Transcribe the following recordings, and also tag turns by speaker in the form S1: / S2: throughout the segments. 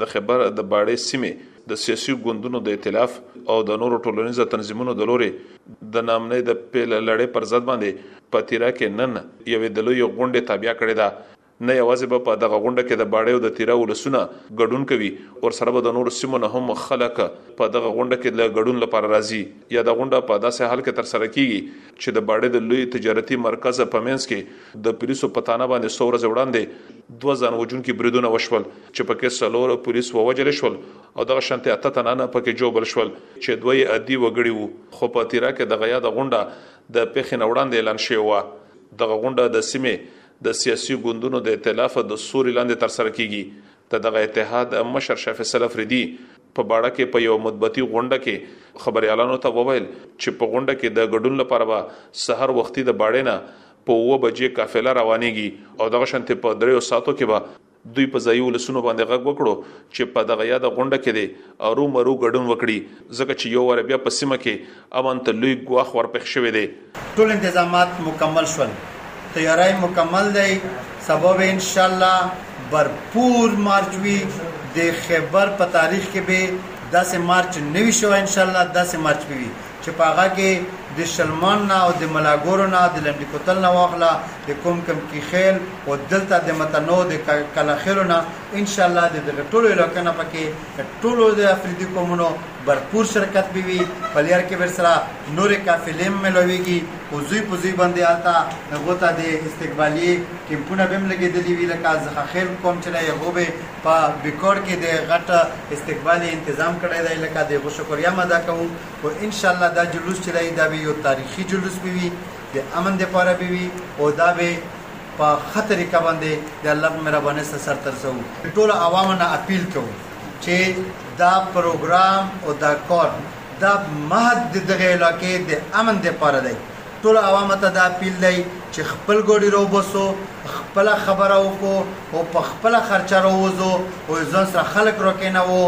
S1: د خبر د باړې سیمې د سیاسي ګوندونو د ائتلاف او د نورو ټولنیزو تنظیمونو د لوري د نامنې د پیل لړۍ پر ضد باندې په تیرا کې نن یوې د لوی غونډې تابع کړې ده نه یوازې به په دغه غونډه کې د باړې او د تیرا ولسونه ګډون کوي او سره به د نورو سیمو نه هم خلک په دغه غونډه کې د ګډون لپاره راځي یا د غونډه په داسې حال کې تر سره کیږي چې د باړې د لوی تجارتي مرکز په منځ کې د پولیسو په تانه باندې څو ورځې وړاندې دوه ځان وژونکي بریدونه وشول چې پکې څلور پولیس ووجل شول او دغه شانتي اته تنانه پکې جوبل شول چې دوی عادي وګړي وو خو په تیرا کې دغه یاد غونډه د پیښې نه وړاندې اعلان شوې و دغه غونډه د سیمې د سیاسي ګوندونو د ائتلاف د سوري لاندې ترسره کیږي د دغه اتحاد مشر شاه فیصل افریدي په باړه کې په یوه مطبوعاتي غونډه کې خبریالانو ته وویل چې په غونډه کې د ګډون لپاره به سهار وختي د باړې نه په اووه بجې قافله روانیږي او دغه شانتې په دریو ساعتو کې به دوی په ځایي ولسونو باندې غږ وکړو چې په دغه یاده غونډه کې دې ارومرو ګډون وکړي ځکه چې یو وار بیا په سیمه کې امن ته لوی ګواښ ورپېښ شوی دی.
S2: ټول انتظامات مکمل شول تیاری مکمل دی سبا به انشاءالله برپور مارچ وی د خیبر په تاریخ کې به داسې مارچ نوي شو ان شاء الله داسې مارچ به وي چې په هغه کې د شلمان نه او د ملاګورو نه د لنډی کوتل نه واخله د کوم کم کی خیل او دلته د متنو د کلا خیلو نه ان شاء الله د دغه ټولو علاقې نه پکې ټولو د افریدي قومونو برپور شرکت به وي په لير کې ورسره نورې قافلې هم ملويږي خو زوی په زوی باندې هلته هغو ته د استقباليې کمپونه به هم لګېدلي وي لکه زه خخيل کوم چې دی هغو به په بکوړ کې د غټ استقباليې انتظام کړی دی لکه د هغو شکريه هم ادا کوو خو ان شاء الله دا جلوس چې دی دا به يو تاريخي جلوس به وي د امن دپاره به وي او دا به په ښه طريقه باندې د الله په مهربانۍ سره سرته رسوو ټولو عوامو نه اپيل کوو چې دا پروګرام او دا کار دا محض د دغه علاقې د امن لپاره دی ټول عوامو ته دا اپیل دی چې خپل ګوډي روبوسو خپل خبره وکړو او په خپل خرچه روزو او ځان سره خلک روکینه وو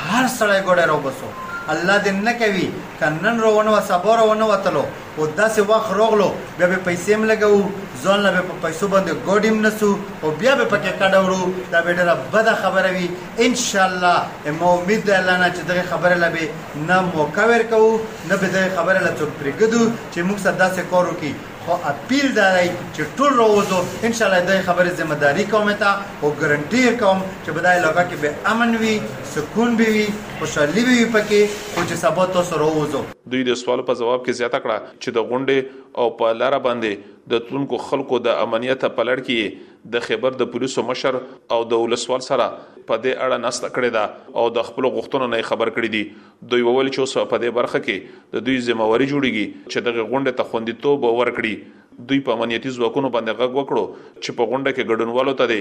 S2: هر سړی ګوډي روبوسو الله دې نه کوي کنن روونه سبا روونه وتلو خو داسې وخت روغلو بیا به پیسې هم لګوو ځان له به په پیسو باندې ګوډ هم نسو او بیا به پکې کډه وړو دا به ډیره بده خبره وي ان شاء الله ما امید دی الله نه چې دغه خبره له به نه موقع ورکوو نه به دغه خبره له څوک پرېږدو چې موږ سره داسې کار وکړي خو اپیل دا دی چې ټول راوځو ان شاء الله دغه خبره ذمہ داری کوم ته او ګارنټي کوم چې په دای علاقه کې به امن وي سکون به وي خوشحالي به وي پکې خو چې سبا تاسو راوځو
S1: دوی د سوال په ځواب کې زیاته کړه چې د غونډې او په لاره باندې د تلونکو خلکو د امنیت په لړ کې یې د خېبر د پولیسو مشر او د ولسوال سره په دې اړه ناسته کړې ده او د خپلو غوښتنو نه یې خبر کړي دي. دوی وویل چې اوس به په دې برخه کې د دوی ذمه واري جوړیږي چې دغې غونډې ته خوندیتوب ورکړي. دوی په امنیتي ځواکونو باندې غږ وکړو چې په غونډه کې ګډونوالو ته دې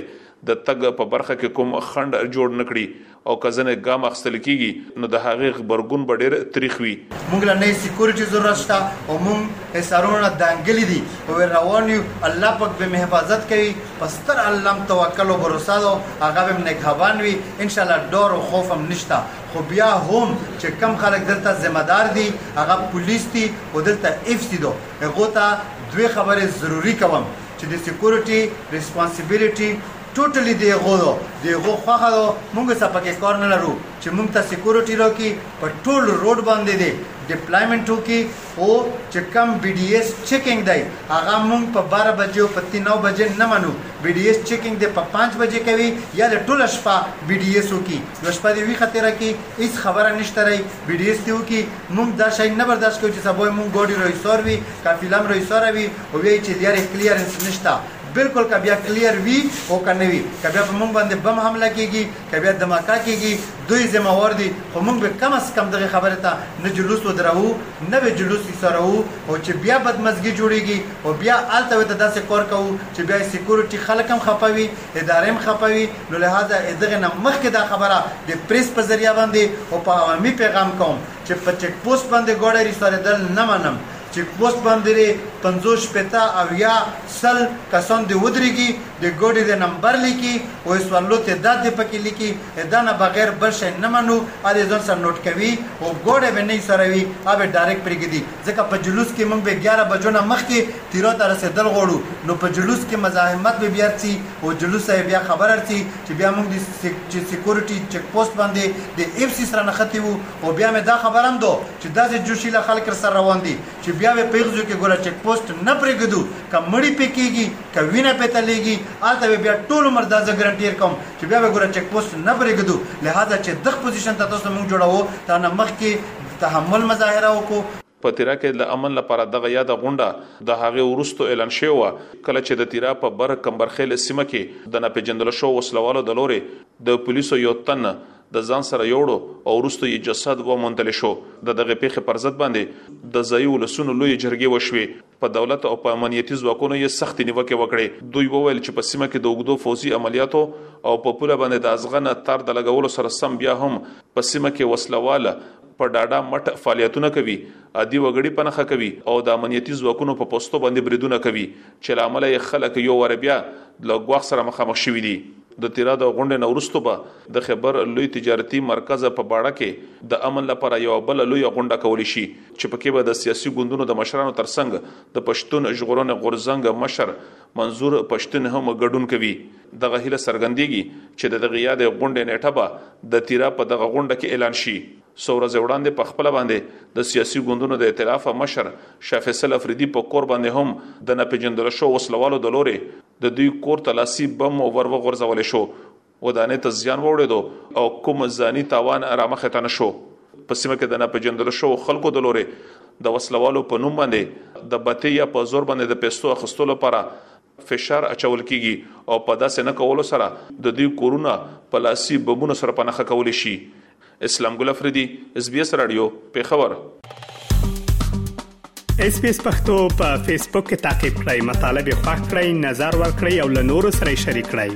S1: د تګ په برخه کې کوم خنډ جوړ نه کړي. او که ځنې ګام اخستل کیږي نو د هغې غبرګون به ډیر تریخ وي.
S2: موږ له نوې سیکورټي ضرورت شته او موږ حصارونو نه دنګلي دي او روان یو الله پاک به مې حفاظت کوي په ستر الله هم توکل او بروسه ده هغه به مې نګهبان وي ان شاء الله ډار او خوف هم نشته خو بیا هم چې کم خلک دلته ذمه دار دي هغه پولیس دي او دلته ایف سي دو هغو ته دوې خبرې ضروري کوم چې د سیکورټي ریسپانسیبیلیټي ټوټلي دي غو دو دي غو خوخه دو مونږ سه پکې کار نه لرو چې مونږ ته سکورټي راکي په ټول روډ باندې دي ډپلایمنټ وکي او چې کم بي ډي ايس چيکينګ دی هغه مونږ په باره بجې او په تي نو بجې نه منو بي ډي ايس چيکينګ دي په پانچ بجې کوي يا دي ټوله شپه بي ډي ايس وکي يو شپه دي ويښه تيره کي هيڅ خبره نشته ري بي ډي ايس دي وکي مونږ دا شي نه برداشت کوي چې سبا مونږ ګاډي را ايسار وي قافيله هم را ايساره وي او وياي چې ليرې کليرنس نشته بلکل که بیا کلیر وی او که نه وی که بیا په موږ باندی بم حمله کیږی که بیا دماکا کیږی دوی ذمه وار دی خو موږ به کم از کم دغی خبری ته نه جلوس ودروو نه به جلوس ایساروو او چی بیا بدمزګی جوړیږی او بیا هلته وی ته داسی کور کوو چی بیا سیکورټی خلک هم خپه وی اداری هم خپه وی نو لهذا ادغی نه مخکی دا خبره د پریس په ذریعه باندی او په عوامی پیغام کوم چی په چیک پوسټ باندی ګوړه ریساریدل نه منم چیک پوسټ باندې دې پنځوس شپېته اویا سل کسان دې ودریږي د ګاډي دې نمبر لیکي او اسوالو تعداد دې پکې لیکي ادا نه بغیر بل شی نه منو ا دې ځان سره نوټ کوي او ګاډی به نی سره وي ا به ډایرک پریږدي ځکه په جلوس کې مونږ به ګیاره بجو نه مخکې تیرا ته رسیدل غواړو نو په جلوس کې مزاحمت به بیا رڅي او جلوس څخه بیا خبره رڅي چې بیا مونږ د چې سیکورټي چیک پوسټ باندې د ایف سي سره نښتي وو او بیا مې دا خبر هم دو چی داسی جوشیله خلک رسره روان دی چی بیا به پیغزو کی ګوره چیک پوسټ نه پریږدو که مړی پی کیږی که وینه پی تلیږی هلته به بیا ټول عمر دا زه ګرنټی ورکوم چی بیا به ګوره چیک پوسټ نه پریږدو لهذا چی دغ پوزیشن ته تاسو موږ جوړوو تا نه مخکی د تحمل مظاهره وکړو.
S1: په تیرا کې د امن لپاره دغه یاده غونډه د هغې وروسته اعلان شوې وه کله چې د تیرا په بر کمبرخیل سیمه کې د ناپیژندل شوو وسلوالو د لورې د پولیسو یو تن د ځان سره یوړو او وروسته یې جسد وموندل شو د دغه پیښې پر ضد باندې د ځایي ولسونو لویې جرګې وشوې په دولت او په امنیتي ځواکونو یې سختې نیوکې وکړې دوی وویل چې په سیمه کې د اوږدو فوځي عملیاتو او په پوله باندې د ازغنه تار د لګولو سره سم بیا هم په سیمه کې وسلواله په ډاډه مټ فعالیتونه کوي، عادي وګړي په نښه کوي او د امنیتي ځواکونو په پوستو باندې بریدونه کوي چې له امله یې خلک یو وار بیا له ګواښ سره مخامخ شوي دي. د تیرا د غونډې نه وروسته به د خیبر لوی تجارتي مرکز په باړه کې د امن لپاره یوه بله لویه غونډه کول شي چې پکې به د سیاسي ګوندونو د مشرانو ترڅنګ د پښتون ژغورنې غورځنګ مشر منظور پښتین هم ګډون کوي. دغه هیله څرګندیږي چې د دغې یادې غونډې نیټه به د تیرا په دغه غونډه کې اعلان شي. څو ورځې وړاندې په خپله باندې د سیاسي ګوندونو د ائتلاف مشر شاه فیصل افریدي په کور باندې هم د نا پیژندل شوو وسلوالو د لورې د دوی کور ته لاسي بم ور وغورځول شو، ودانۍ ته زیان واوړیدو او کوم ځاني تاوان رامخې ته نه شو. په سیمه کې د نا پیژندل شوو خلکو د لورې د وسلوالو په نوم باندې د بتې یا په زور باندې د پیستو اخیستو لپاره فشار اچول کیږي او په داسې نه کولو سره د دوی کورونه په لاسي بمونو سره په نښه کولی شي. اسلام ګل افریدي، اس بي اس راډیو، پېښور.
S3: اس پی اس پختو په فیسبوک کې تا کې پلی مطلب یو فاک کړئ نظر ور کړئ او له نورو سره شریک کړئ